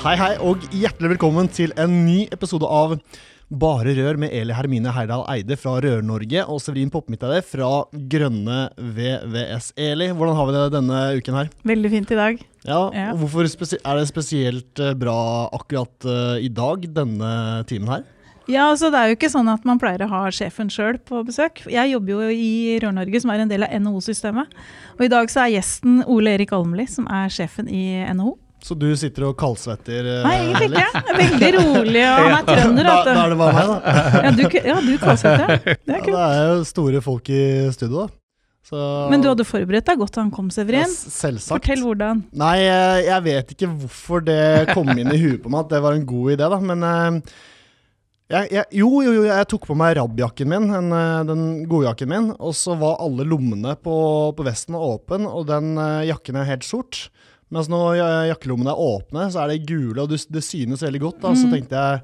Hei, hei, og hjertelig velkommen til en ny episode av Bare Rør med Eli Hermine Heidal Eide fra Rør-Norge og Severin Poppmidtdeide fra Grønne VVS. Eli, hvordan har vi det denne uken her? Veldig fint i dag. Ja, Ja. og Hvorfor er det spesielt eh, bra akkurat uh, i dag, denne timen her? Ja, altså Det er jo ikke sånn at man pleier å ha sjefen sjøl på besøk. Jeg jobber jo i Rør-Norge, som er en del av NHO-systemet. Og i dag så er gjesten Ole Erik Almli, som er sjefen i NHO. Så du sitter og kaldsvetter? eh, Nei, egentlig ikke. Jeg er Veldig rolig, og han er trønder. Da, da er det bare meg, da. Ja, du, ja, du kaldsvetter. Det Ja, er det er jo store folk i studio, da. Så, Men du hadde forberedt deg godt da han kom, Ja, Severin. Ja, Selvsagt. Fortell hvordan. Nei, jeg vet ikke hvorfor det kom inn i huet på meg at det var en god idé, da. Men eh, jeg, jeg, jo, jo, jo, jeg tok på meg rabjakken min, den, eh, den godjakken min. Og så var alle lommene på, på vesten åpen, og den jakken er helt sort. Mens når ja- jakkelommene er åpne, så er de gule, og det, det synes veldig godt. da, Så Mm. tenkte jeg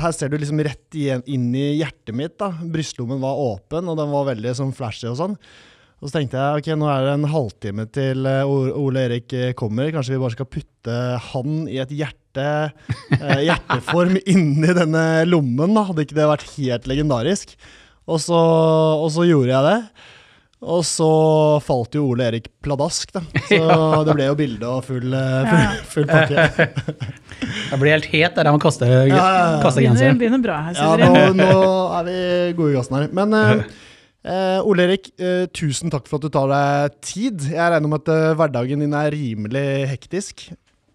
her ser du liksom rett inn i hjertet mitt. da. Brystlommen var åpen, og den var veldig sånn flashy og sånn. Og så tenkte jeg ok, nå er det en halvtime til eh, Ole Erik eh, kommer. Kanskje vi bare skal putte han i et hjerte, eh, hjerteform inni denne lommen. da. Hadde ikke det vært helt legendarisk? Og så, og så gjorde jeg det. Og så falt jo Ole Erik pladask, da. Så det ble jo bilde og full, eh, full, full pakke. Jeg blir helt het der han kaster, kaste, Ja, ja, ja. kaste Begynner, begynner bra her, Ja, nå, nå er vi gode i gassen her. Men eh, eh, Ole Erik, eh, tusen takk for at du tar deg tid. Jeg regner med at eh, hverdagen din er rimelig hektisk.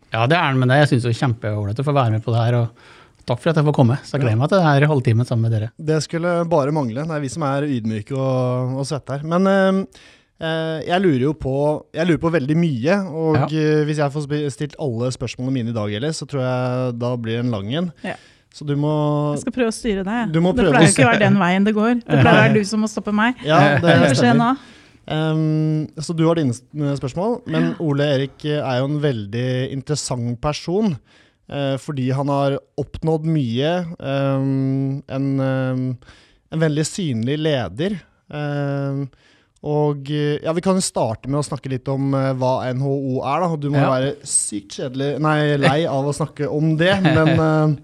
Ja, det er den, men det. Jeg syns det er kjempeålreit å få være med på det her. og Takk for at jeg får komme. Så jeg gleder meg til det her halvtimen sammen med dere. Det skulle bare mangle. Det er vi som er ydmyke og, og svette her. Men eh, eh, jeg lurer jo på Jeg lurer på veldig mye. Og Ja. eh, hvis jeg får stilt alle spørsmålene mine i dag, eller, så tror jeg da blir det en lang en. Ja. Så du må Jeg skal prøve å styre deg. Du må det pleier å- ikke å være den veien det går. Det pleier å være du som må stoppe meg. Ja, det er stemmer. Um, så du har dine spørsmål, men Ole Erik er jo en veldig interessant person. Eh, fordi han har oppnådd mye. Um, en, um, en veldig synlig leder. Og eh, ja, Vi kan jo starte med å snakke litt om eh, hva NHO er. da. Du må Ja. være sykt kjedelig, nei, lei av å snakke om det, men eh,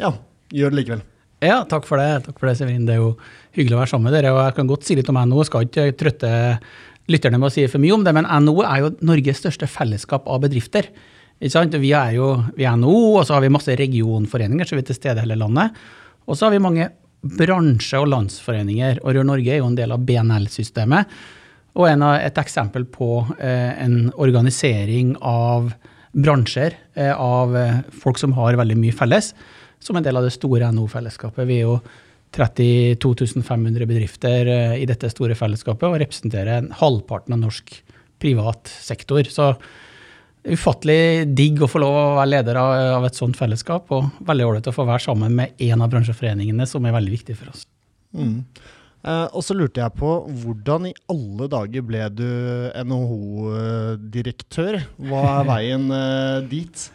ja, gjør det likevel. Ja, takk for det, takk for det, Severin. Det er jo hyggelig å være sammen med dere. og Jeg kan godt si litt om NHO. Skal ikke trøtte lytterne med å si for mye om det, men NHO er jo Norges største fellesskap av bedrifter. Ikke sant? Vi er jo vi er NHO, og så har vi masse regionforeninger, så vi er til stede i hele landet. Og så har vi mange bransje- og landsforeninger, og Rør Norge er jo en del av BNL-systemet. Og av, et eksempel på eh, en organisering av bransjer, eh, av eh, folk som har veldig mye felles, som en del av det store NHO-fellesskapet. Vi er jo 32 500 bedrifter eh, i dette store fellesskapet og representerer halvparten av norsk privat sektor. Så ufattelig digg å få lov å være leder av, av et sånt fellesskap, og veldig ålreit å få være sammen med en av bransjeforeningene som er veldig viktig for oss. Mm. Eh, og så lurte jeg på, hvordan i alle dager ble du NHO-direktør? Hva er veien eh, dit?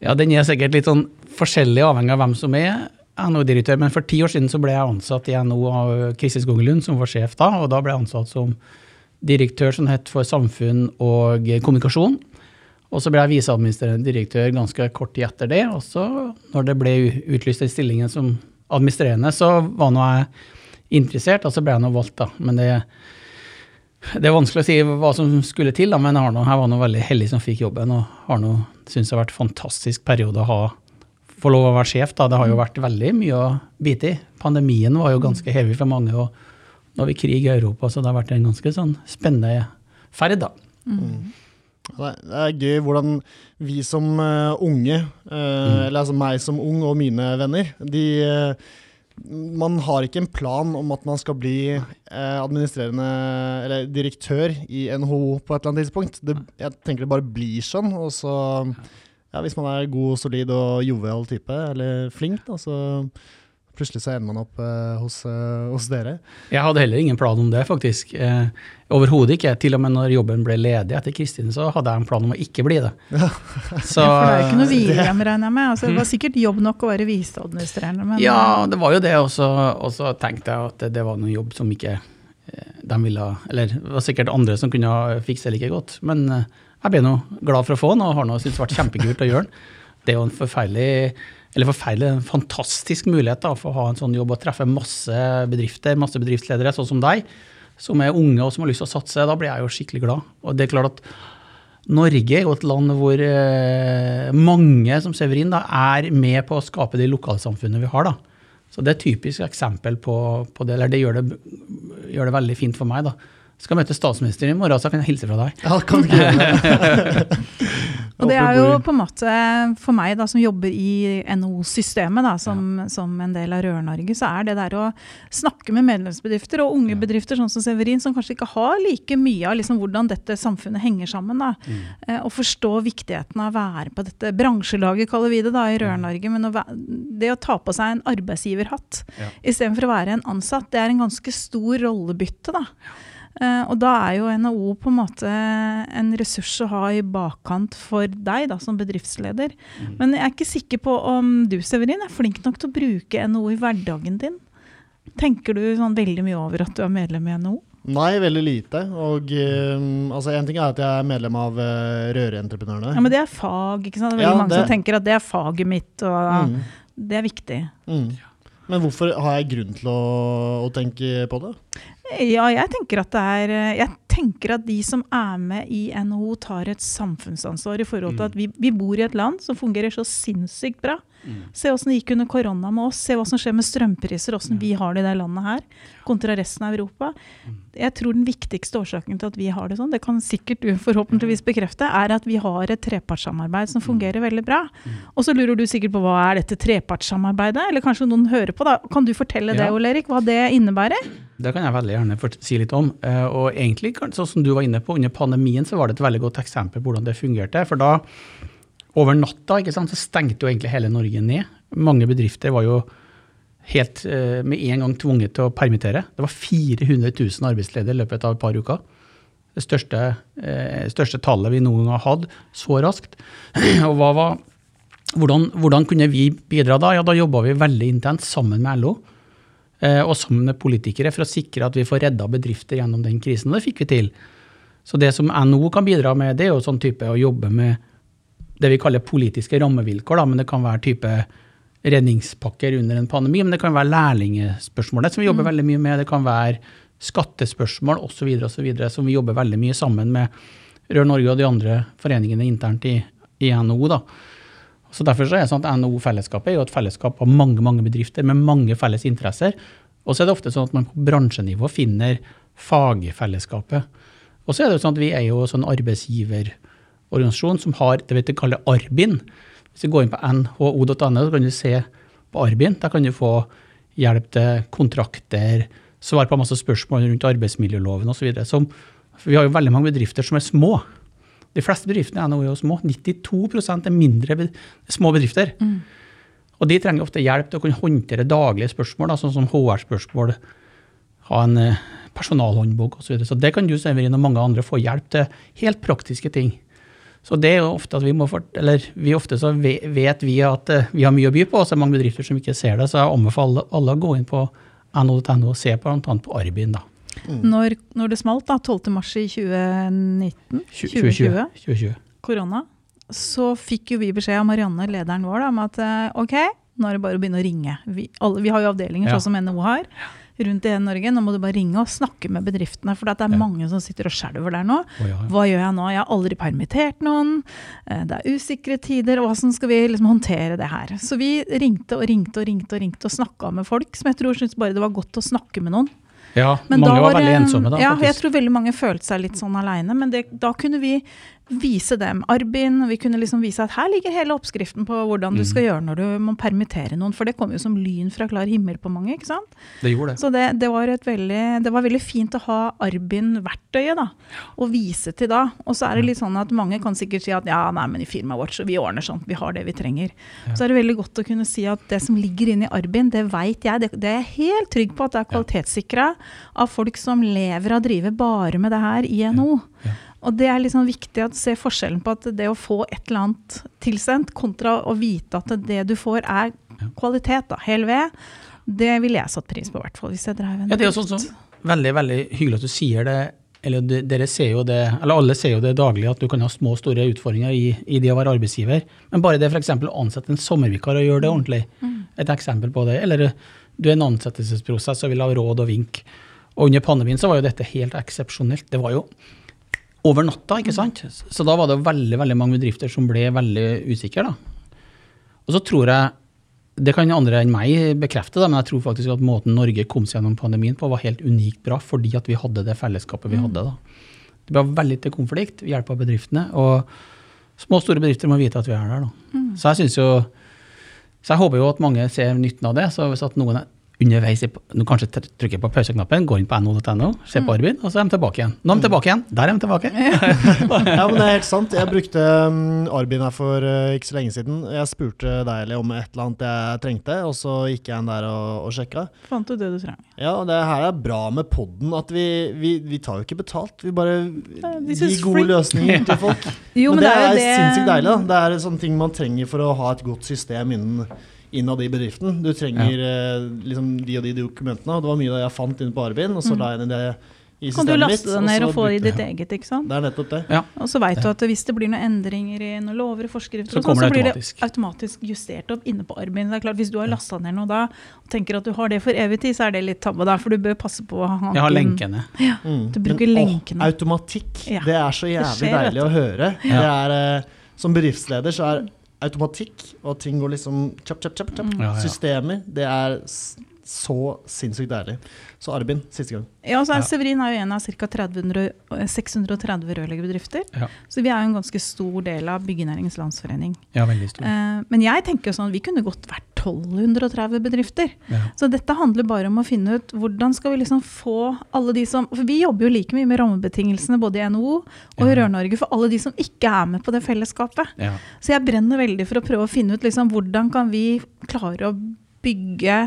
Ja, den er sikkert litt sånn forskjellig avhengig av hvem som er NHO-direktør, men for ti år siden så ble jeg ansatt i NHO av Kristin Skogelund, som var sjef da, og da ble jeg ansatt som direktør som het for samfunn og kommunikasjon. Og så ble jeg viseadministrerende direktør ganske kort tid etter det, og så når det ble utlyst den stillingen som administrerende, så var nå jeg interessert, og så ble jeg nå valgt, da. Men det, det er vanskelig å si hva som skulle til, da, men jeg, nå, jeg var nå veldig heldig som fikk jobben, og har nå syns det har vært en fantastisk periode å ha få lov å være sjef. da. Det har jo vært veldig mye å bite i. Pandemien var jo ganske hevig for mange, og nå har vi krig i Europa, så det har vært en ganske sånn spennende ferd, da. Det er, det er gøy hvordan vi som eh, unge, eh, eller altså meg som ung og mine venner, de, eh, man har ikke en plan om at man skal bli eh, administrerende eller direktør i NHO på et eller annet tidspunkt. Det, jeg tenker det bare blir sånn. Og så, ja, hvis man er god, solid og jovial type, eller flink, da, så plutselig så ender man opp eh, hos, eh, hos, dere. Jeg hadde heller ingen plan om det, faktisk. Eh, Overhodet ikke. Til og med når jobben ble ledig etter Kristin, så hadde jeg en plan om å ikke bli det. Ja. Så, ja, for det er jo ikke noe hvilehjem, regner jeg med. Altså, det var sikkert jobb nok å være viseadministrerende. Men... Ja, det var jo det. Og så tenkte jeg at det, det, var noen jobb som ikke de ville Eller det var sikkert andre som kunne fikse like godt. Men jeg ble nå glad for å få den, og har nå syntes det vært kjempekult å gjøre den. Det er jo en forferdelig eller forferdelig, en fantastisk mulighet da, for å ha en sånn jobb og treffe masse bedrifter, masse bedriftsledere, sånn som deg som er unge og som har lyst til å satse, da blir jeg jo skikkelig glad. Og det er klart at Norge er jo et land hvor eh, mange som Severin da, er med på å skape de lokalsamfunnene vi har. da. Så det er et typisk eksempel på, på det. Eller det gjør, det gjør, det veldig fint for meg. da. Jeg skal møte statsministeren i morgen, så jeg kan hilse fra deg. Ja, kan du ikke gjøre det? Og det er jo på en måte, for meg da, som jobber i NHO-systemet, som, ja. som, en del av Rør-Norge, så er det der å snakke med medlemsbedrifter og unge ja. bedrifter sånn som Severin, som kanskje ikke har like mye av liksom, hvordan dette samfunnet henger sammen. Da, mm. eh, og forstå viktigheten av å være på dette bransjelaget, kaller vi det da, i Rør-Norge. Men å det å ta på seg en arbeidsgiverhatt ja. istedenfor å være en ansatt, det er en ganske stor rollebytte. da. Uh, og da er jo NHO på en måte en ressurs å ha i bakkant for deg da, som bedriftsleder. Mm. Men jeg er ikke sikker på om du Severin, er flink nok til å bruke NHO i hverdagen din. Tenker du sånn veldig mye over at du er medlem i NHO? Nei, veldig lite. Og um, altså En ting er at jeg er medlem av uh, Røreentreprenørene. Ja, Men det er fag, ikke sant? Det er veldig ja, mange det... som tenker at det er faget mitt, og mm. det er viktig. Mm. Men hvorfor har jeg grunn til å, å tenke på det? Ja, jeg tenker at det er Jeg tenker at de som er med i NHO, tar et samfunnsansvar i forhold til at vi, vi bor i et land som fungerer så sinnssykt bra. Mm. Se åssen det gikk under korona med oss. Se hva som skjer med strømpriser, åssen ja. vi har det i det landet her, kontra resten av Europa. Mm. Jeg tror den viktigste årsaken til at vi har det sånn, det kan sikkert du forhåpentligvis bekrefte, er at vi har et trepartssamarbeid som fungerer veldig bra. Og så lurer du sikkert på hva er dette trepartssamarbeidet, eller kanskje noen hører på. da. Kan du fortelle ja. det, Ole Erik, hva det innebærer? Det kan jeg veldig gjerne si litt om. Eh, og egentlig, sånn som du var inne på, under pandemien så var det et veldig godt eksempel på hvordan det fungerte. For da over natta ikke sant, så stengte jo egentlig hele Norge ned. Mange bedrifter var jo helt eh, med en gang tvunget til å permittere. Det var 400 000 arbeidsledige i løpet av et par uker. Det største, eh, største tallet vi noen gang har hatt så raskt. Og hva var, hvordan, hvordan, kunne vi bidra da? Ja, Da jobba vi veldig intenst sammen med LO eh, og sammen med politikere for å sikre at vi får redda bedrifter gjennom den krisen. Og det fikk vi til. Så det som NHO kan bidra med, det er jo sånn type å jobbe med det vi kaller politiske rammevilkår, da, men det kan være type redningspakker under en pandemi, men det kan være lærlingespørsmålet som vi jobber mm. veldig mye med, det kan være skattespørsmål osv. som vi jobber veldig mye sammen med Rør Norge og de andre foreningene internt i, i NHO. da. Så Derfor så er det sånn at NHO-fellesskapet er jo et fellesskap av mange mange bedrifter med mange felles interesser. Og så er det ofte sånn at man på bransjenivå finner fagfellesskapet. Og så er det jo sånn at vi er jo sånn arbeidsgiver organisasjon som har det vi kaller Arbin. Hvis du går inn på nho.no, så kan du se på Arbin. Der kan du få hjelp til kontrakter, svar på masse spørsmål rundt arbeidsmiljøloven osv. Vi har jo veldig mange bedrifter som er små. De fleste bedriftene er jo små. 92% er mindre små bedrifter. Mm. Og de trenger ofte hjelp til å kunne håndtere daglige spørsmål, da, sånn som HR-spørsmål, ha en eh, personalhåndbok osv. Så, videre. så det kan du Severin, og mange andre få hjelp til helt praktiske ting. Så det er jo ofte at vi må fort, eller vi ofte så vet vi at eh, vi har mye å by på, og så er det mange bedrifter som ikke ser det. Så jeg anbefaler alle å gå inn på no.no og se på bl.a. på Arbin. da. Mm. Når, når, det smalt, da, 12.3 i 2019, 2020, 2020, korona, så fikk jo vi beskjed av Marianne, lederen vår, da, om at eh, ok, nå er det bare å begynne å ringe. Vi, alle, vi har jo avdelinger ja. sånn som NHO har. Rundt i Norge. Nå må du bare ringe og snakke med bedriftene, for det er ja. mange som sitter og skjelver der nå. Oh, ja, ja. Hva gjør jeg nå? Jeg har aldri permittert noen. Eh, det er usikre tider. Hvordan skal vi liksom håndtere det her? Så vi ringte og ringte og ringte og ringte og snakka med folk som jeg tror syntes bare det var godt å snakke med noen. Ja, men mange var, var veldig ensomme da. Ja, faktisk. jeg tror veldig mange følte seg litt sånn aleine. Men det, da kunne vi vise dem Arbin. Vi kunne liksom vise at her ligger hele oppskriften på hvordan du skal gjøre når du må permittere noen. For det kom jo som lyn fra klar himmel på mange. ikke sant? Det gjorde det. Så det, det, var, veldig, det var, veldig, fint å ha Arbin-verktøyet da, å vise til da. Og så er det litt sånn at mange kan sikkert si at ja, nei, men i firmaet vårt så vi ordner sånt, vi har det vi trenger. Ja. Så er det veldig godt å kunne si at det som ligger inne i Arbin, det veit jeg. Det, det, er jeg helt trygg på at det er kvalitetssikra av folk som lever og driver bare med det her i NHO. Ja. Ja. Og det er liksom viktig å se forskjellen på at det å få et eller annet tilsendt, kontra å vite at det du får er kvalitet, da, hel ved, det ville jeg satt pris på, i hvert fall. hvis jeg drev en ja, Det er jo sånn, sånn, veldig veldig hyggelig at du sier det. eller Dere ser jo det, eller alle ser jo det daglig, at du kan ha små og store utfordringer i, i det å være arbeidsgiver. Men bare det f.eks. å ansette en sommervikar og gjøre det ordentlig, mm. et eksempel på det. Eller du er en ansettelsesprosess og vil ha råd og vink. Og under pandemien så var jo dette helt eksepsjonelt. Det var jo over natta. ikke sant? Så da var det veldig veldig mange bedrifter som ble veldig usikre. da. Og så tror jeg, det kan andre enn meg bekrefte, da, men jeg tror faktisk at måten Norge kom seg gjennom pandemien på, var helt unikt bra, fordi at vi hadde det fellesskapet vi mm. hadde. da. Det ble veldig til konflikt hjelp av bedriftene. Og små og store bedrifter må vite at vi er der. da. Mm. Så jeg synes jo, så jeg håper jo at mange ser nytten av det. så hvis at noen er underveis Nå kanskje trykker på pauseknappen, går inn på no.no, ser på mm. Arvid, og så er de tilbake igjen. Nå er de tilbake igjen. Der er de tilbake. ja, men det er helt sant. Jeg brukte um, Arbin her for uh, ikke så lenge siden. Jeg spurte deg om et eller annet jeg trengte, og så gikk jeg inn der og, og sjekka. Fant du det du trenger. Ja, og det her er bra med poden, at vi, vi, vi, tar jo ikke betalt. Vi bare gir gode løsninger til folk. jo, men, men, det, det er, det... sinnssykt deilig. da. Det er sånne ting man trenger for å ha et godt system innen innad i bedriften. Du trenger ja. Eh, liksom, de og de dokumentene. Og det var mye av det jeg fant inne på Arbin, og så mm. la jeg inn det i kan du laste det ned og, og få det i ditt ja. eget, ikke sant? Det er nettopp det. Ja. Og så veit du at hvis det blir noen endringer i noen lover og forskrifter, så, sånn, så blir det automatisk justert opp inne på Arbin. Det er klart, Hvis du har lasta ned noe da og tenker at du har det for evig tid, så er det litt tabbe der, for du bør passe på å ha Jeg har lenkene. Ja, mm. du bruker Men, lenkene. Å, automatikk, det er så jævlig skjer, deilig å høre. Det er, eh, som bedriftsleder så er automatikk, og ting går liksom kjapp, kjapp, kjapp. kjapp. Mm. Systemer. Det er så sinnssykt deilig. Så Arbin, siste gang. Ja, så er Severin er jo en av ca. 630 rørleggerbedrifter. Ja. Så vi er jo en ganske stor del av Byggenæringens Landsforening. Ja, veldig stor. Eh, men jeg tenker jo sånn, vi kunne godt vært 1230 bedrifter. Ja. Så dette handler bare om å finne ut hvordan skal vi liksom få alle de som For vi jobber jo like mye med rammebetingelsene både i NHO og i Rør-Norge for alle de som ikke er med på det fellesskapet. Ja. Så jeg brenner veldig for å prøve å finne ut liksom, hvordan kan vi klare å bygge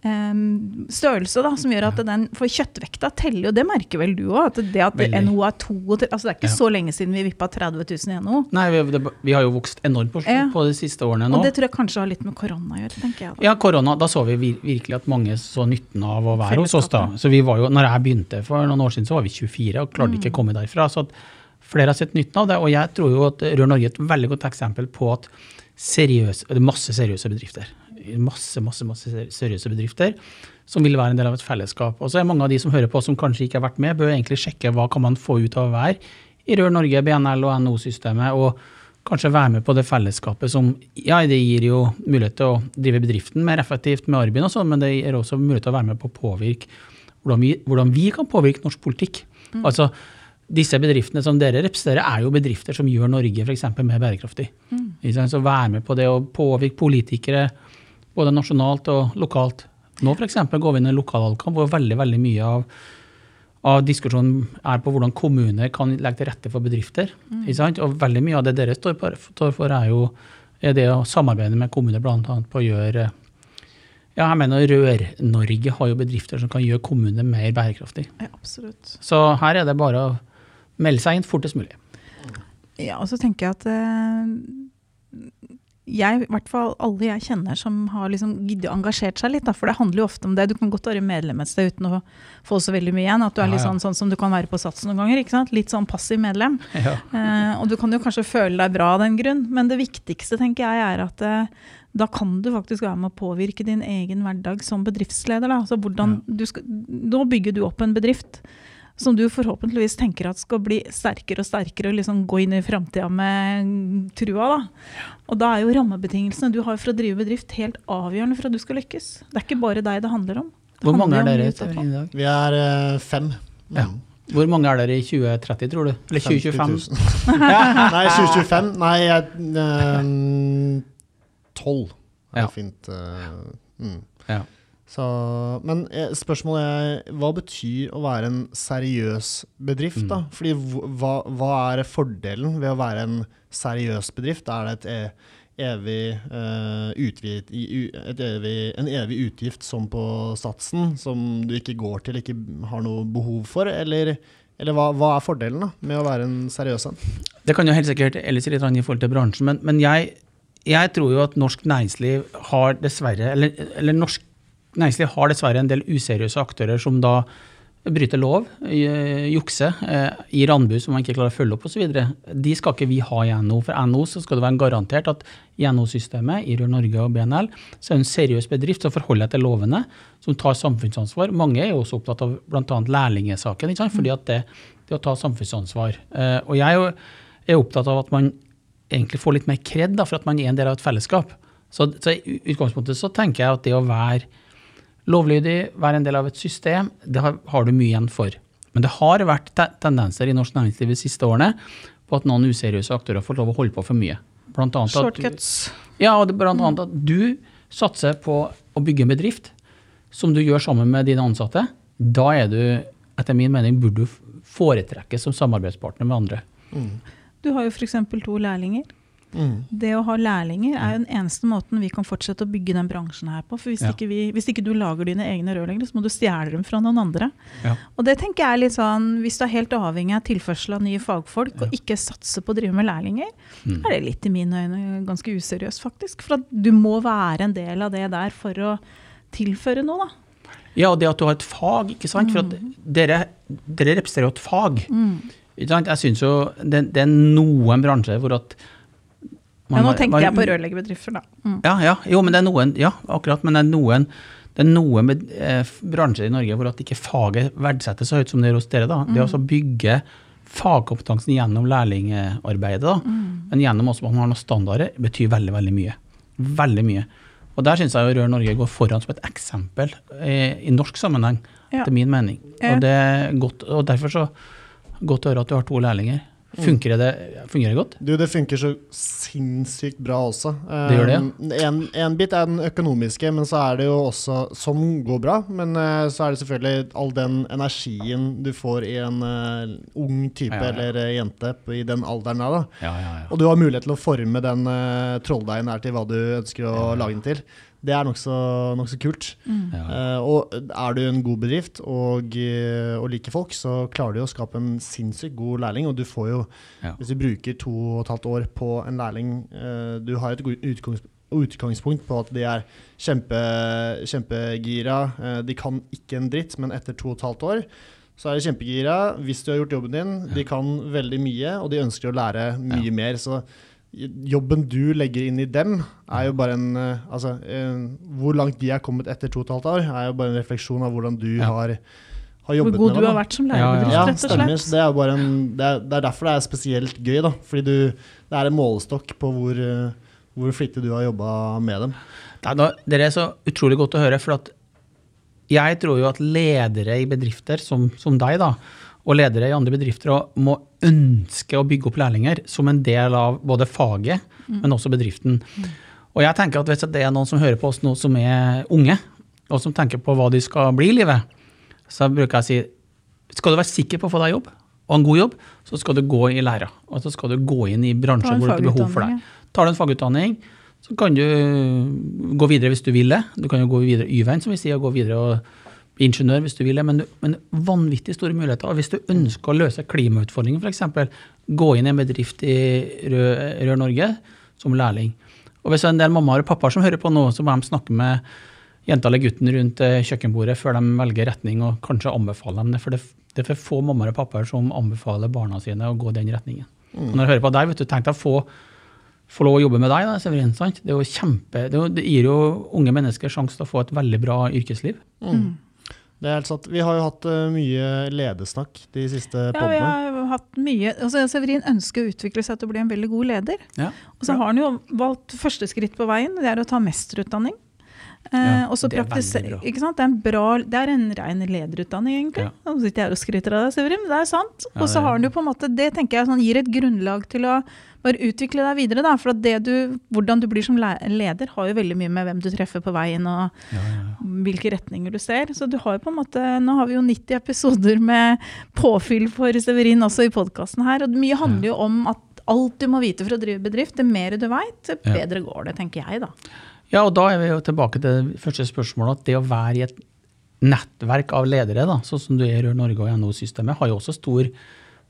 Um, størrelse da, som gjør at den For kjøttvekta teller jo, det merker vel du òg? At det at Veldig. NHO er to altså Det er ikke ja. så lenge siden vi vippa 30 000 i NHO. Nei, vi, det, vi, har jo vokst enormt på, ja. på, de siste årene nå. Og det tror jeg kanskje har litt med korona å gjøre, tenker jeg. Da. Ja, korona, da så vi virkelig at mange så nytten av å være hos oss da. Så vi var jo, når jeg begynte for noen år siden, så var vi 24 og klarte mm. ikke å komme derfra. så at flere har sett nytten av det. Og jeg tror jo at Rør Norge er et veldig godt eksempel på at seriøse, det er masse seriøse bedrifter. Masse, masse, masse seriøse bedrifter som vil være en del av et fellesskap. Og så er mange av de som hører på som kanskje ikke har vært med, bør egentlig sjekke hva kan man få ut av å være i Rør Norge, BNL og NO-systemet, og kanskje være med på det fellesskapet som Ja, det gir jo mulighet til å drive bedriften mer effektivt med arbeid og sånn, men det gir også mulighet til å være med på å påvirke hvordan vi, hvordan vi kan påvirke norsk politikk. Mm. Altså, disse bedriftene som dere representerer, er jo bedrifter som gjør Norge f.eks. mer bærekraftig. Mm. Så være med på det å påvirke politikere både nasjonalt og lokalt nå f.eks. går vi inn i lokalvalgkamp hvor veldig, veldig mye av, av, diskusjonen er på hvordan kommuner kan legge til rette for bedrifter. Mm. Og veldig mye av det dere står, for, er jo er det å samarbeide med kommuner bl.a. på å gjøre ja, jeg mener Rør-Norge har jo bedrifter som kan gjøre kommunene mer bærekraftig. Ja, absolutt. Så her er det bare å melde seg inn fortest mulig. Ja, og så tenker jeg at eh, jeg, i hvert fall alle jeg kjenner som har liksom engasjert seg litt, da, for det handler jo ofte om det. Du kan godt være medlem et sted uten å få så veldig mye igjen. At du er litt sånn, sånn som du kan være på Sats noen ganger. ikke sant? Litt sånn passiv medlem. Ja. Eh, og du kan jo kanskje føle deg bra av den grunn, men det viktigste tenker jeg er at eh, da kan du faktisk være med å påvirke din egen hverdag som bedriftsleder. Da. Altså hvordan ja. du skal, nå bygger du opp en bedrift som du forhåpentligvis tenker at skal bli sterkere og sterkere og liksom gå inn i framtida med trua. Da. Og da er jo rammebetingelsene du har for å drive bedrift helt avgjørende for at du skal lykkes. Det er ikke bare deg det handler om. Hvor mange er dere i dag? Vi er uh, fem. Ja. Hvor mange er dere i 2030, tror du? Eller 2025? nei, 2025 Nei, jeg eh, Tolv uh, er ja. fint. Uh, mm. ja. Så, men spørsmålet er hva betyr å være en seriøs bedrift? da? Mm. Fordi hva, hva, er fordelen ved å være en seriøs bedrift? Er det et e, evig, uh, utvidet, et evig, en evig utgift som på satsen, som du ikke går til, ikke har noe behov for? Eller, eller hva, hva, er fordelen da, med å være en seriøs en? Det kan jo helt sikkert ellers litt i forhold til bransjen, men, men jeg, jeg, tror jo at norsk næringsliv har dessverre, eller, eller norsk næringsliv har dessverre en del useriøse aktører som da bryter lov, jukser, eh, gir anbud som man ikke klarer å følge opp osv. De skal ikke vi ha i NO. For NO så skal det være garantert at i NO-systemet, i Rør Norge og BNL, så er det en seriøs bedrift som forholder seg til lovene, som tar samfunnsansvar. Mange er jo også opptatt av bl.a. lærlingesaken, fordi at det, det å ta samfunnsansvar. Eh, og jeg er opptatt av at man egentlig får litt mer kred for at man er en del av et fellesskap. Så, så i utgangspunktet så tenker jeg at det å være Lovlydig, være en del av et system, det har, har, du mye igjen for. Men det har vært te tendenser i norsk næringsliv de siste årene på at noen useriøse aktører får lov å holde på for mye. Blant annet Shortcuts. At, ja, og blant annet at du satser på å bygge en bedrift som du gjør sammen med dine ansatte. Da er du, etter min mening, burde du foretrekkes som samarbeidspartner med andre. Mm. Du har jo f.eks. to lærlinger. Mm. Det å ha lærlinger er jo den eneste måten vi kan fortsette å bygge den bransjen her på. For hvis, ja. ikke, vi, hvis ikke, du lager dine egne rørleggere, så må du stjele dem fra noen andre. Ja. Og det tenker jeg er litt sånn, Hvis du er helt avhengig av tilførsel av nye fagfolk, ja. og ikke satser på å drive med lærlinger, mm. er det litt i mine øyne ganske useriøst, faktisk. For du må være en del av det der for å tilføre noe, da. Ja, og det at du har et fag, ikke sant. For mm. dere, dere, representerer jo et fag. Mm. Jeg synes jo det, det, er noen bransjer hvor at ja, nå tenkte man, jeg på rørleggerbedrifter, da. Mm. Ja, ja, jo, men det er noen, ja, akkurat, men det er noen, det er noen med, eh, bransjer i Norge hvor at ikke faget verdsettes så høyt som det gjør hos dere. da. Mm. Det å bygge fagkompetansen gjennom lærlingarbeidet, da, mm. men gjennom også at man har noen standarder, betyr veldig, veldig mye. Veldig mye. Og der syns jeg Rør Norge går foran som et eksempel eh, i norsk sammenheng, ja. etter min mening. Og, det er godt, og derfor så godt å høre at du har to lærlinger. Funker det, fungerer det godt? Du, Det funker så sinnssykt bra også. Det gjør det, ja. Um, en, en, bit er den økonomiske, men så er det jo også Som går bra, men uh, så er det selvfølgelig all den energien du får i en uh, ung type ja, ja, eller uh, jente i den alderen der. da. Og du har mulighet til å forme den uh, trolldeigen her til hva du ønsker å lage den til. Det er nokså nok så kult. Mm. Uh, og er du en god bedrift og, uh, og, liker folk, så klarer du å skape en sinnssykt god lærling. Og du får jo, ja. hvis du bruker to og et halvt år på en lærling uh, Du har et utgangspunkt, utgangspunkt på at de er kjempe, kjempegira. de kan ikke en dritt, men etter to og et halvt år så er de kjempegira hvis du har gjort jobben din. Ja. De kan veldig mye, og de ønsker å lære mye mer. Så jobben du legger inn i dem, er jo bare en uh, Altså, hvor langt de er kommet etter to og et halvt år, er jo bare en refleksjon av hvordan du ja. har, har jobbet med dem. Hvor god du har vært som lærebedrift, ja, rett og slett. Det er, en, det, er, det er, derfor det er spesielt gøy, da. Fordi du, det er en målestokk på hvor, uh, hvor flittig du har jobba med dem. Det er, er så utrolig godt å høre, for at jeg tror jo at ledere i bedrifter som, som deg, da, og ledere i andre bedrifter må ønske å bygge opp lærlinger som en del av både faget, mm. men også bedriften. Mm. Og jeg tenker at Hvis det er noen som hører på oss nå som er unge, og som tenker på hva de skal bli i livet, så bruker jeg å si skal du være sikker på å få deg jobb, og en god jobb, så skal du gå i læra. Og så skal du gå inn i bransjer hvor det er behov for deg. Tar du en fagutdanning, så kan du gå videre hvis du vil det. Du kan jo gå videre Y-veien, som vi sier, og gå videre og ingeniør hvis du vil det, men, men vanvittig store muligheter. Hvis du ønsker å løse klimautfordringen, f.eks., gå inn i en bedrift i Rød, Rør Norge som lærling. Og hvis det er en del mammaer og pappaer som hører på nå, så må de snakke med jenta eller gutten rundt eh, kjøkkenbordet før de velger retning, og kanskje anbefale dem det. For det, det er for få mammaer og pappaer som anbefaler barna sine å gå den retningen. Mm. når jeg hører på deg, vet du, tenk deg å få, få lov å jobbe med deg, da, Severin. sant? Det, er jo kjempe, det, det gir jo unge mennesker sjanse til å få et veldig bra yrkesliv. Mm. Det er helt sant. Vi har jo hatt uh, mye ledesnakk de siste ja, podene. Ja, vi har hatt mye. Altså, Severin ønsker å utvikle seg til å bli en veldig god leder. Ja, og så har han jo valgt første skritt på veien, det er å ta mesterutdanning. Ja, og så det, ikke sant? det er en bra, det er en ren lederutdanning, egentlig. Ja. Nå sitter jeg og skryter av deg, Severin, men det er sant. Og så har du på en måte, det tenker jeg sånn, gir et grunnlag til å bare utvikle deg videre. Da, for du, hvordan du blir som leder, har jo veldig mye med hvem du treffer på veien og ja, ja, ja. hvilke retninger du ser. Så du har jo på en måte, Nå har vi jo 90 episoder med påfyll for Severin også i podkasten her. Og mye handler jo om at alt du må vite for å drive bedrift, det mer du veit, bedre går det, tenker jeg da. Ja, og da er vi jo tilbake til det første spørsmålet. At det å være i et nettverk av ledere, da, sånn som du er i Rør Norge og NHO-systemet, har jo også stor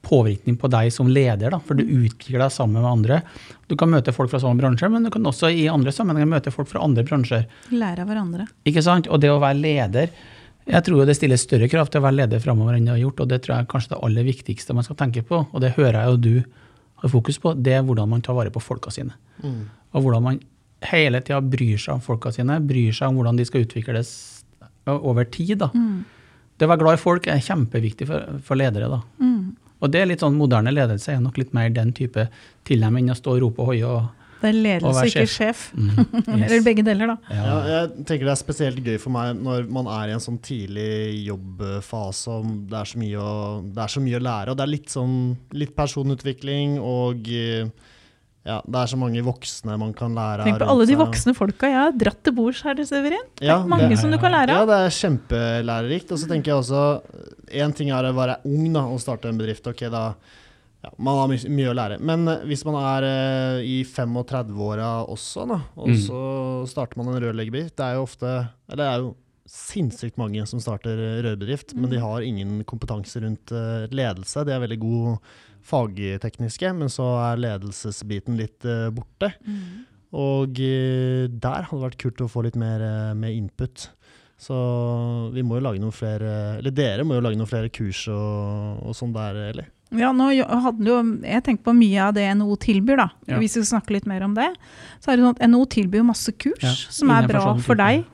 påvirkning på deg som leder. Da, for du utvikler deg sammen med andre. Du kan møte folk fra samme bransje, men du kan også i andre sammenhenger møte folk fra andre bransjer. Lære av hverandre. Ikke sant? Og det å være leder jeg tror det stiller større krav til å være leder framover enn det har gjort, og det tror jeg er kanskje det aller viktigste man skal tenke på. Og det hører jeg jo du har fokus på, det er hvordan man tar vare på folka sine. Mm. Og hvordan man hele tida bryr seg om folka sine, bryr seg om hvordan de skal utvikles over tid. da. Mm. Det å være glad i folk er kjempeviktig for, for ledere. da. Mm. Og det er litt sånn moderne ledelse er nok litt mer den type tilnærming enn å stå og rope og hoie og det er ledelse, ikke sjef. Mm, yes. Eller begge deler, da. Ja. jeg tenker Det er spesielt gøy for meg når man er i en sånn tidlig jobbfase og det er så mye å, er så mye å lære. og Det er litt, sånn, litt personutvikling og ja, det er så mange voksne man kan lære av. Tenk på alle de voksne folka jeg har dratt til bords her, Severin. Ja, mange det, som du kan lære av. Ja, det er kjempelærerikt. Og så tenker jeg også Én ting er å være ung da, og starte en bedrift. Ok, da ja, Man har mye, mye å lære. Men uh, hvis man er uh, i 35-åra også, da, og mm. så starter man en rørleggerbedrift Det er jo ofte Eller det er jo sinnssykt mange som starter rørbedrift, mm. men de mm. har ingen kompetanse rundt uh, ledelse. De er veldig gode fagtekniske, men så er ledelsesbiten litt uh, borte. Mm. Og uh, der hadde det vært kult å få litt mer uh, med input. Så vi må jo lage noen flere Eller dere må jo lage noen flere kurs og, og sånn der, eller? Ja, nå hadde jo, Jeg tenker på mye av det NHO tilbyr, da. Ja. Hvis vi skal snakke litt mer om det. Så er det sånn at NHO tilbyr masse kurs ja, som er bra for deg.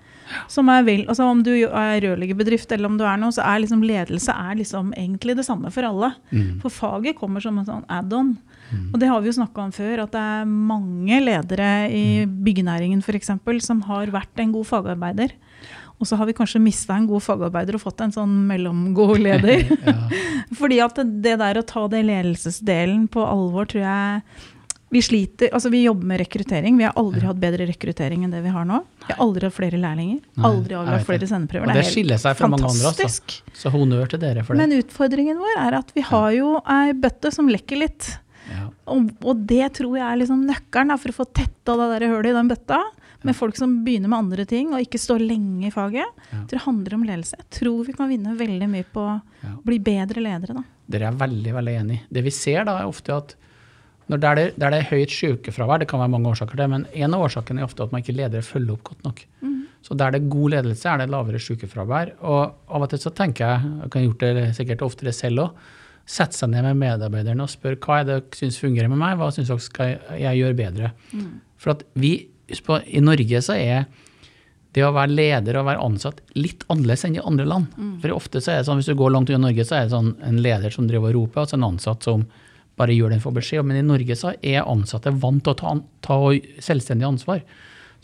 Som er vel, altså Om du er rørleggerbedrift eller om du er noe, så er liksom ledelse er liksom egentlig det samme for alle. Mm. For faget kommer som en sånn add-on. Mm. Og det har vi jo snakka om før, at det er mange ledere i mm. byggenæringen f.eks. som har vært en god fagarbeider. Og så har vi kanskje mista en god fagarbeider og fått en sånn mellomgod leder. Fordi at det, det der å ta det ledelsesdelen på alvor, tror jeg vi sliter, altså vi jobber med rekruttering. Vi har aldri ja. hatt bedre rekruttering enn det vi har nå. Vi har aldri hatt flere lærlinger. Aldri hatt flere sendeprøver. det, det skiller seg fra mange andre også. Så honnør til dere for det. Men utfordringen vår er at vi har jo ei bøtte som lekker litt. Ja. Og, og, det tror jeg er liksom nøkkelen for å få tetta det der hullet i den bøtta. Med folk som begynner med andre ting og ikke står lenge i faget. Ja. Det handler om ledelse. Jeg tror vi kan vinne veldig mye på å bli bedre ledere. da. Dere er veldig veldig enig. Det vi ser da, er ofte at når der, det, der det er høyt sykefravær, det kan være mange årsaker til men en av årsakene er ofte at man ikke leder følger opp godt nok. Mm. Så der det er god ledelse, er det lavere sykefravær. Og av og til så tenker jeg, jeg kan gjort det sikkert oftere selv òg, sette seg ned med medarbeiderne og spørre hva er det dere syns fungerer med meg, hva syns dere skal jeg gjøre bedre. Mm. For at vi, i Norge så er det å være leder og være ansatt litt annerledes enn i andre land. Mm. For ofte så er det sånn, Hvis du går langt unna Norge, så er det sånn en leder som driver og roper, og så en ansatt som bare gjør den for beskjed. Men i Norge så er ansatte vant til å ta, ta selvstendig ansvar.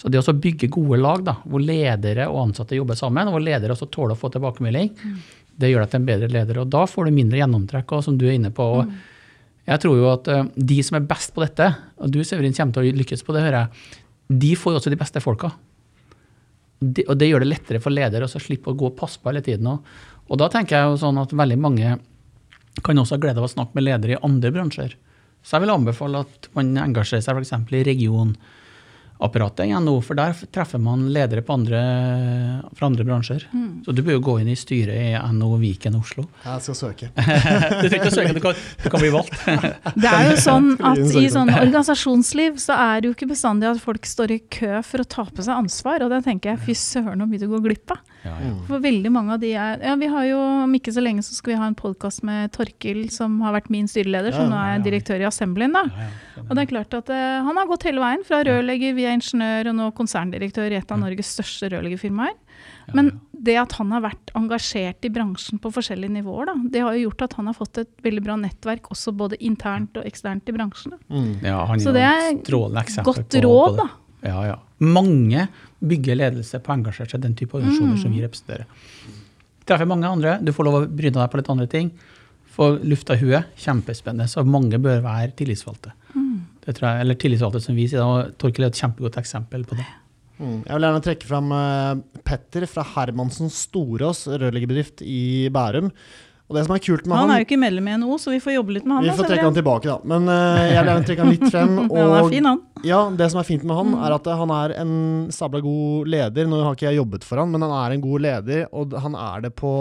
Så det å bygge gode lag, da, hvor ledere og ansatte jobber sammen, og hvor ledere også tåler å få tilbakemelding, mm. det gjør deg til en bedre leder. Og da får du mindre gjennomtrekk, og som du er inne på. Mm. Jeg tror jo at uh, de som er best på dette, og du Severin kommer til å lykkes på det, hører jeg, de får også de beste folka. De, og det gjør det lettere for ledere å slippe å gå og passe på hele tiden. Og, og da tenker jeg jo sånn at veldig mange kan også ha glede av å snakke med ledere i andre bransjer. Så jeg vil anbefale at man engasjerer seg f.eks. i region apparatet i nå, for der treffer man ledere andre, fra andre bransjer. Mm. Så du bør jo gå inn i styret i NHO Viken Oslo. Jeg skal søke. du trenger ikke søke, du kan, du kan, bli valgt. det er jo sånn at i sånn organisasjonsliv så er det jo ikke bestandig at folk står i kø for å ta på seg ansvar, og det tenker jeg fy søren så mye du går glipp av. Ja, ja. For veldig mange av de er Ja, vi har jo om ikke så lenge så skal vi ha en podkast med Torkil, som har vært min styreleder, som nå er direktør i Assemblyen, da. Og det er klart at uh, han har gått hele veien, fra rørlegger via ingeniør og nå konserndirektør i et av Norges største rørleggerfirmaer. Men det at han har vært engasjert i bransjen på forskjellige nivåer, da, det har jo gjort at han har fått et veldig bra nettverk også både internt og eksternt i bransjen. Mm. Ja, han så det er et godt råd, da. Ja, ja. Mange bygger ledelse på å engasjere seg i den type organisasjoner mm. som vi representerer. Treffer mange andre, du får lov å bryne deg på litt andre ting. Få lufta huet. Kjempespennende. Så mange bør være tillitsvalgte. Mm. Jeg, eller tillitsvalgte, som vi sier. Og Torkel er et kjempegodt eksempel på det. Mm. Jeg vil gjerne trekke fram uh, Petter fra Hermansen Storås rørleggerbedrift i Bærum. Og det som er kult med han, han er jo ikke medlem i NHO, så vi får jobbe litt med han. Vi får trekke han tilbake, da. Men uh, jeg vil gjerne trekke han litt frem. Og, han er fin, han. Ja, det som er fint med han, mm. er at han er en sabla god leder. Nå har ikke jeg jobbet for han, men han er en god leder, og han er det på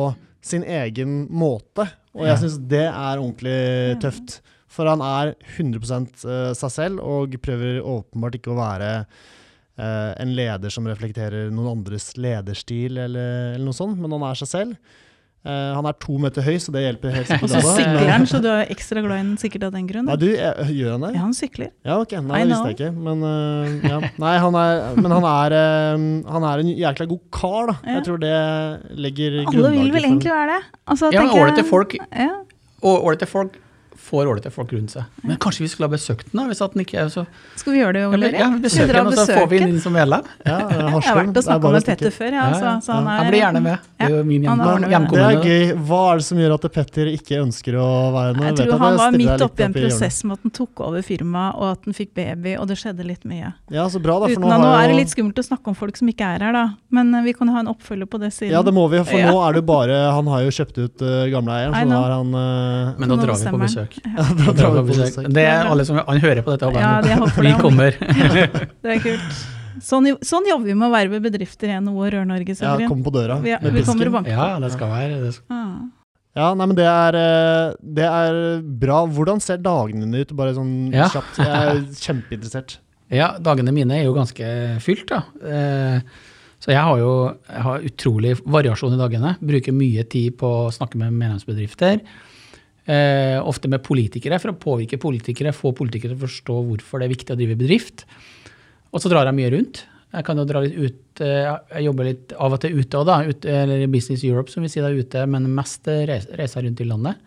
sin egen måte. Og jeg syns det er ordentlig tøft. For han er 100 eh, seg selv, og prøver åpenbart ikke å være uh, en leder som reflekterer noen andres lederstil, eller, eller noe sånt, men han er seg selv. Uh, han er to meter høy, så det hjelper helt sikkert. Og så sykler han, så du er ekstra glad i den sikkert av den grunn? Nei, du, jeg, Gjør han det? Ja, han sykler. Ja, ok, Nei, det visste jeg ikke. Men, uh, ja. Nei, han er, men han er, uh, han er en jækla god kar, da. Ja. Jeg tror det legger grunnlaget Alle vil vel egentlig være det? Altså, ja, ålreite folk, ja. folk får ålreite folk rundt seg. Men kanskje vi skulle ha besøkt den? da, hvis at den ikke er så... Skal vi gjøre det, Ole Ja, besøke den, og så får vi den inn som medlem. Ja, jeg har vært og snakka med Petter før. Ja, så, så han, er, han blir gjerne med. Det er jo min hjemkommune. Det er gøy. Hva er det som gjør at Petter ikke ønsker å være med? Jeg tror han var midt oppi en prosess med at han tok over firmaet, og at han fikk baby, og det skjedde litt mye. Ja, så bra da. For Uten nå, nå er det litt skummelt å snakke om folk som ikke er her, da. Men eh, vi kan ha en oppfølger på det siden. Ja, det må vi, for nå er det bare Han har jo kjøpt ut uh, gamleeieren, så nå er han uh, Men da drar vi på besøk. Ja, da drar vi på besøk. Det er alle som han hører på dette. Ja, de vi kommer. det er kult. Sånn, sånn, jobber vi med å være ved bedrifter i NHO og Rør-Norge. Ja, kom på døra vi, med og Ja, det skal være det. Skal. Ah. Ja, nei, men det er, eh, det er, bra. Hvordan ser dagene dine ut? Bare sånn ja. kjapt. Jeg er kjempeinteressert. Ja, dagene mine er jo ganske fylt, da. Eh, så jeg har jo jeg har utrolig variasjon i dagene. Bruker mye tid på å snakke med medlemsbedrifter. Eh, ofte med politikere, for å påvirke politikere, få politikere til å forstå hvorfor det er viktig å drive bedrift. Og så drar jeg mye rundt. Jeg kan jo dra litt ut, eh, jeg jobber litt av og til ute òg, da. Ut, eller Business Europe, som vi sier der ute, men mest reiser rundt i landet.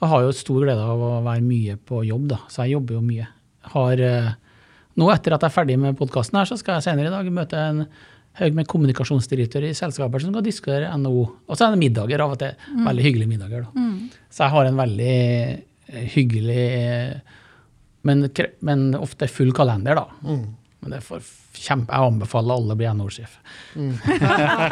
Og har jo stor glede av å være mye på jobb, da. Så jeg jobber jo mye. Har, eh, nå etter at jeg er ferdig med podkasten her, så skal jeg senere i dag møte en haug med kommunikasjonsdirektører i selskaper som skal diskutere NHO. Og så er det middager av og til. Mm. Veldig hyggelige middager. da. Mm. Så jeg har en veldig eh, hyggelig, men, men ofte full kalender, da. Mm. Men det er for kjempe, jeg anbefaler alle å bli NHO-sjef. Mm.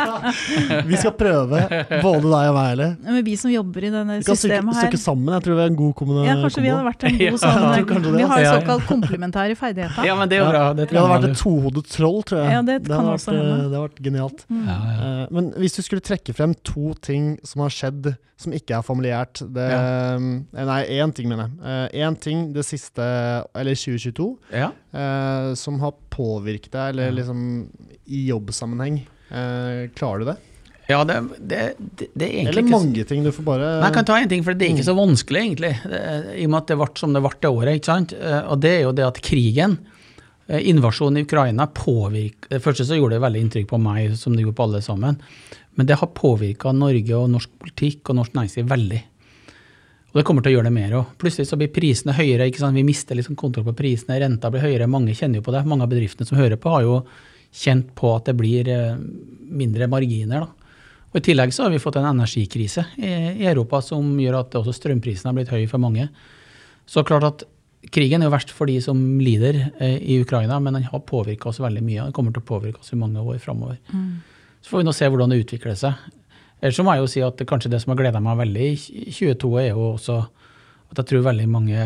vi skal prøve, både deg og meg, eller? Men vi som jobber i denne systemet her Vi kan sammen, jeg tror vi er en god kommune. Ja, kanskje vi hadde vært en god sånn Vi har såkalt komplementære ferdigheter. Ja, men det er jo bra. Det vi hadde vært et tohodet troll, tror jeg. Ja, det, det, kan vært, det hadde vært genialt. Mm. Ja, ja. Eh, men hvis du skulle trekke frem to ting som har skjedd som ikke er familiært det, ja. Eh, nei, én ting, mener jeg. Én eh, ting det siste, eller 2022, ja. Eh, som har påvirket deg, eller liksom i jobbsammenheng. Eh, klarer du det? Ja, det, det, det, er egentlig Eller mange ting. Du får bare Nei, Jeg kan ta én ting, for det er ikke så vanskelig, egentlig. I og med at det ble som det ble det året. ikke sant? Og det er jo det at krigen, invasjonen i Ukraina, påvirker Det første så gjorde det veldig inntrykk på meg, som det gjorde på alle sammen. Men det har påvirka Norge og norsk politikk og norsk næringsliv veldig. Og det kommer til å gjøre det mer òg. Plutselig så blir prisene høyere. ikke sant? Vi mister liksom kontroll på prisene, renta blir høyere. Mange kjenner jo på det. Mange av bedriftene som hører på, har jo kjent på at det blir eh, mindre marginer. da. Og I tillegg så har vi fått en energikrise i Europa som gjør at også strømprisene har blitt høye for mange. Så klart at krigen er jo verst for de som lider eh, i Ukraina, men den har påvirka oss veldig mye. Den kommer til å påvirke oss i mange år framover. Mm. Så får vi nå se hvordan det utvikler seg. Ellers så må jeg jo si at kanskje det som har gleda meg veldig i 2022, er jo også at jeg tror veldig mange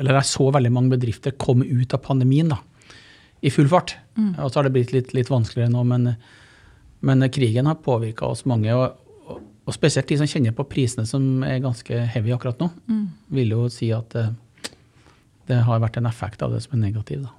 Eller jeg så veldig mange bedrifter komme ut av pandemien da, i full fart. Mm. Og så har det blitt litt, litt vanskeligere nå, men, men krigen har påvirka oss mange. Og, og, spesielt de som kjenner på prisene som er ganske heavy akkurat nå, mm. vil jo si at det, det har vært en effekt av det som er negativ. da.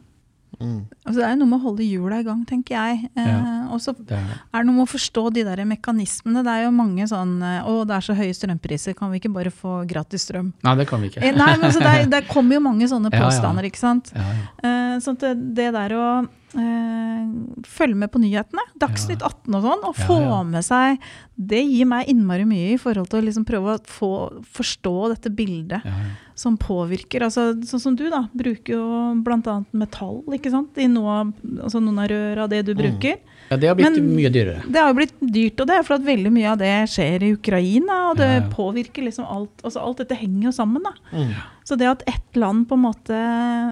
Mm. Altså, det er jo noe med å holde hjula i gang, tenker jeg. Eh, ja. Og så er det noe med å forstå de der mekanismene. Det er jo mange sånn Å, det er så høye strømpriser, kan vi ikke bare få gratis strøm? Nei, det kan vi ikke. Eh, nei, men det, det, kommer jo mange sånne påstander, ikke sant. Eh, sånn at det, det der å Eh, følge med på nyhetene, Dagsnytt 18 og sånn, og få ja, ja. med seg Det gir meg innmari mye i forhold til å liksom prøve å få, forstå dette bildet ja, som påvirker. Altså, sånn som du, da, bruker jo bl.a. metall ikke sant? i noe, altså noen av røra, det du mm. bruker. Mm. Ja, Det har blitt Men mye dyrere. Det har blitt dyrt, og det er fordi veldig mye av det skjer i Ukraina. Og det påvirker liksom alt altså Alt dette henger jo sammen. da. Mm. Så det at ett land på en måte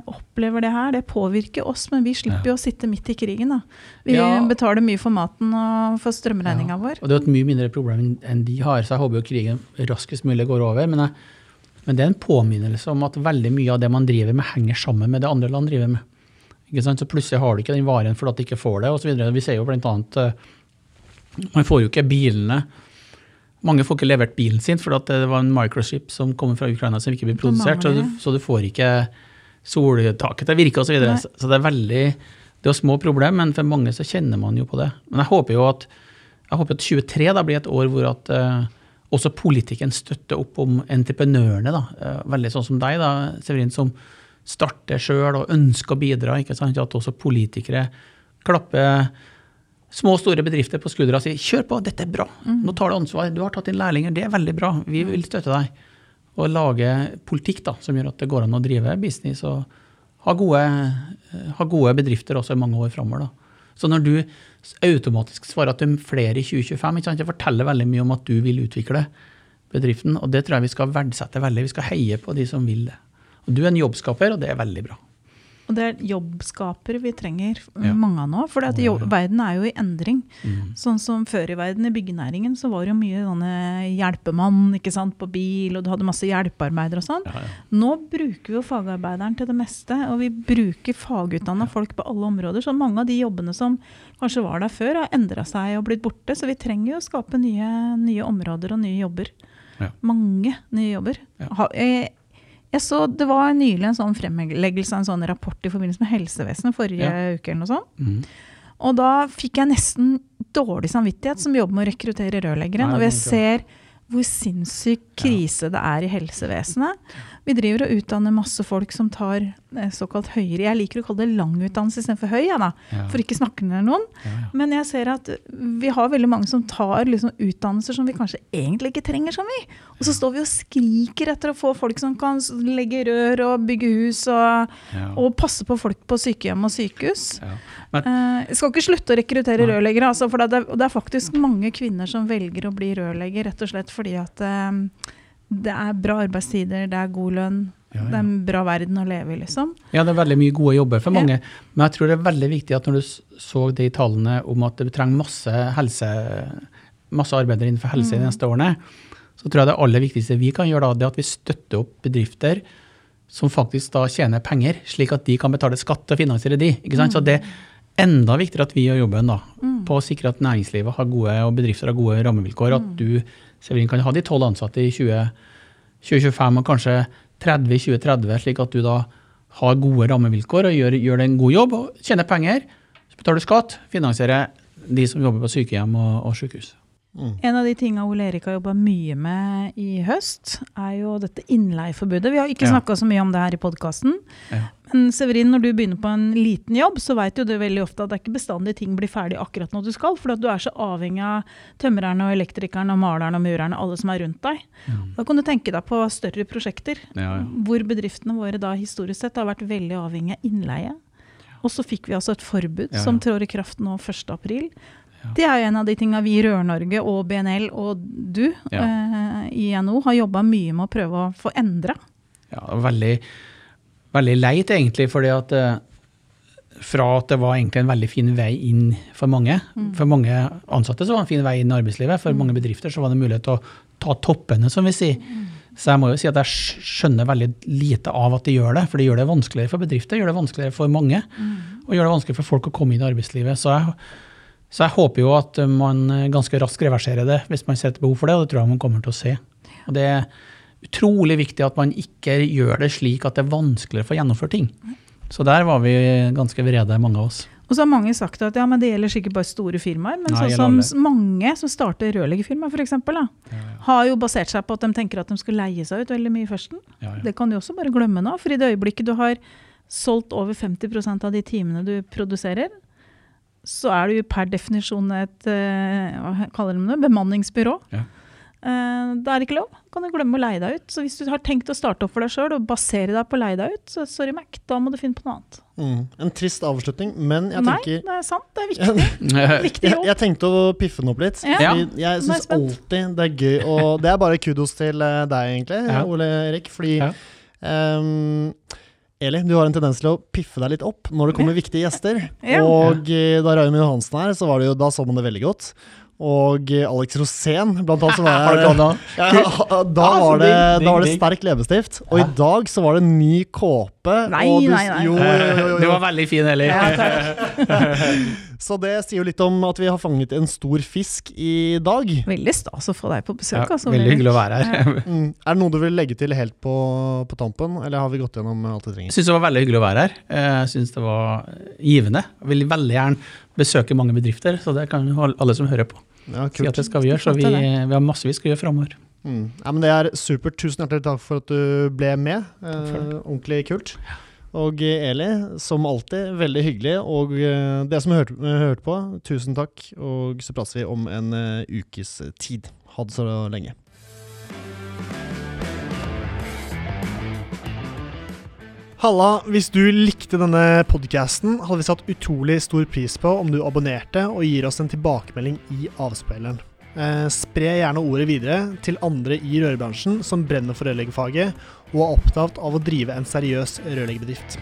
opplever det her, det påvirker oss, men vi slipper jo å sitte midt i krigen. da. Vi ja. betaler mye for maten og for strømregninga ja. vår. Og det er et mye mindre problem enn de har, så jeg håper jo krigen raskest mulig går over. Men, jeg, men, det er en påminnelse om at veldig mye av det man driver med, henger sammen med det andre land driver med. Ikke sant? Så plutselig har du ikke den varen fordi du ikke får det, osv. Vi ser jo bl.a. Uh, man får jo ikke bilene mange får ikke levert bilen sin fordi det var en microship som kommer fra Ukraina som ikke blir produsert. Så du, så du, får ikke soltaket til å virke osv. Så, videre. så det er veldig det er små problem, men for mange så kjenner man jo på det. Men jeg håper jo at, jeg håper at 23 da blir et år hvor at uh, også politikken støtter opp om entreprenørene. da, uh, Veldig sånn som deg, da, Severin, som starter sjøl og ønsker å bidra. ikke sant, At også politikere klapper små og store bedrifter på skuldra og sier 'kjør på, dette er bra', mm. nå tar du ansvar, du har tatt inn lærlinger, det er veldig bra, vi vil støtte deg. Og lage politikk da, som gjør at det går an å drive business og ha gode, ha gode bedrifter også i mange år framover. Så når du automatisk svarer at du er flere i 2025, ikke sant? det forteller veldig mye om at du vil utvikle bedriften. Og det tror jeg vi skal verdsette veldig. Vi skal heie på de som vil det. Og du er en jobbskaper, og det er veldig bra. Og det er jobbskapere vi trenger ja. mange av nå. For oh, ja, ja. verden er jo i endring. Mm. Sånn som før i verden, i byggenæringen, så var det jo mye sånne hjelpemann ikke sant, på bil, og du hadde masse hjelpearbeidere og sånn. Nå bruker vi jo fagarbeideren til det meste, og vi bruker fagutdanna folk på alle områder. Så mange av de jobbene som kanskje var der før, har endra seg og blitt borte. Så vi trenger jo å skape nye, nye områder og nye jobber. Mange nye jobber. Jeg, jeg så, Det var nylig en sånn fremleggelse av en sånn rapport i forbindelse med helsevesenet forrige ja. uke. eller noe sånt. Mm. Og da fikk jeg nesten dårlig samvittighet som jobber med å rekruttere rørleggere. Når jeg ser hvor sinnssyk krise det er i helsevesenet. Vi driver og utdanner masse folk som tar eh, såkalt høyere Jeg liker å kalle det lang utdannelse istedenfor høy, ja, da, for ikke snakke ned noen. Men jeg ser at vi har veldig mange som tar liksom, utdannelser som vi kanskje egentlig ikke trenger så mye. Og så står vi og skriker etter å få folk som kan legge rør og bygge hus og, og passe på folk på sykehjem og sykehus. Uh, jeg skal ikke slutte å rekruttere rørleggere, altså, for det er, det er, faktisk mange kvinner som velger å bli rørlegger rett og slett fordi at uh, det er bra arbeidstider, det er god lønn. Ja, ja. Det er en bra verden å leve i, liksom. Ja, det er veldig mye gode jobber for mange. Ja. Men jeg tror det er veldig viktig at når du så de tallene om at det trenger masse, helse, masse arbeidere innenfor helse mm. de neste årene, så tror jeg det aller viktigste vi kan gjøre da, det er at vi støtter opp bedrifter som faktisk da tjener penger, slik at de kan betale skatt og finansiere de. ikke sant? Mm. Så det enda viktigere at vi gjør jobben da, mm. på å sikre at næringslivet har gode, og bedrifter har gode rammevilkår. At mm. du Severin kan ha de tolv ansatte i 20, 2025 og kanskje 30 i 2030, slik at du da har gode rammevilkår og gjør, gjør en god jobb og tjener penger. Så betaler du skatt, finansierer de som jobber på sykehjem og, og sykehus. Mm. En av de tinga Ole Erik har jobba mye med i høst, er jo dette innleieforbudet. Vi har ikke ja. snakka så mye om det her i podkasten. Ja. Men Severin, når du begynner på en liten jobb, så vet jo du veldig ofte at det er ikke bestandig ting blir ferdig akkurat når du skal. For du er så avhengig av tømrerne og elektrikerne og malerne og murerne, alle som er rundt deg. Mm. Da kan du tenke deg på større prosjekter ja, hvor bedriftene våre da historisk sett har vært veldig avhengig av innleie. Og så fikk vi altså et forbud som trår i kraft nå 1.4. Det er jo en av de tingene vi i Rør-Norge og BNL og du ja. eh, i NHO har jobba mye med å prøve å få endra. Ja, veldig, veldig leit egentlig, fordi at eh, fra at det var egentlig en veldig fin vei inn for mange. Mm. For mange ansatte så var det en fin vei inn i arbeidslivet. For mm. mange bedrifter så var det mulighet til å ta toppene, som vi sier. Mm. Så jeg må jo si at jeg skjønner veldig lite av at de gjør det. For det gjør det vanskeligere for bedrifter, gjør det vanskeligere for mange. Mm. Og gjør det vanskeligere for folk å komme inn i arbeidslivet. Så jeg så jeg håper jo at man ganske raskt reverserer det hvis man ser et behov for det, og det tror jeg man kommer til å se. Og det er utrolig viktig at man ikke gjør det slik at det er vanskeligere for å gjennomføre ting. Så der var vi ganske vrede, mange av oss. Og så har mange sagt at ja, men det gjelder sikkert bare store firmaer. Men Nei, sånn som mange som starter rørleggerfirma f.eks., Ja, ja. har jo basert seg på at de tenker at de skal leie seg ut veldig mye i førsten. Ja, ja. Det kan du også bare glemme nå. For i det øyeblikket du har solgt over 50% av de timene du produserer, så er du per definisjon et eh, hva kaller de det, bemanningsbyrå. Ja. Eh, det er ikke lov. Kan du glemme å leie deg ut. Så hvis du har tenkt å starte opp for deg sjøl og basere deg på å leie deg ut, så sorry Mac, da må du finne på noe annet. Mm. En trist avslutning, men jeg Nei, tenker det er sant. Det er viktig. viktig jeg, jobb. jeg tenkte å piffe den opp litt. Ja. Fordi jeg er syns alltid det er gøy, og det er bare kudos til eh, deg, egentlig, Ja. Ole Erik. Fordi Ja. Eli, du har en tendens til å piffe deg litt opp når det kommer viktige gjester. Ja. Og eh, da Raymond Johansen er her, så var det jo, da så man det veldig godt. Og Alex Rosén, blant annet, som Har du er ja, da, Ah, var det, da var det sterk leppestift. Og i dag så var det en ny kåpe. Nei, og du, nei, nei. Jo, jo, jo, jo, Det var veldig fin, Eli. Ja. Så det sier jo litt om at vi har fanget en stor fisk i dag. Veldig stas å få deg på besøk. Ja, altså, veldig hyggelig å være her. Mm. Er det noe du vil legge til helt på, på tampen, eller har vi gått gjennom alt vi Jeg trenger? syns det var veldig hyggelig å være her. Jeg syns det var givende. Jeg vil veldig gjerne besøke mange bedrifter, så det kan alle som hører på Ja, si at det skal vi gjøre. Så vi, vi har masse vi skal gjøre framover. Mm. Ja, men det er supert. Tusen hjertelig takk for at du ble med. Eh, ordentlig kult. Og eh, Eli, som alltid, veldig hyggelig. Og eh, dere som hørte, eh, hørte på, tusen takk. Og så prates vi om en uh, ukes tid. Ha det så lenge. Halla, hvis du likte denne podcasten, hadde vi satt utrolig stor pris på om du abonnerte og gir oss en tilbakemelding i avspilleren. Eh, spre gjerne ordet videre til andre i rørbransjen som brenner for rørleggerfaget og er opptatt av å drive en seriøs rørleggerbedrift.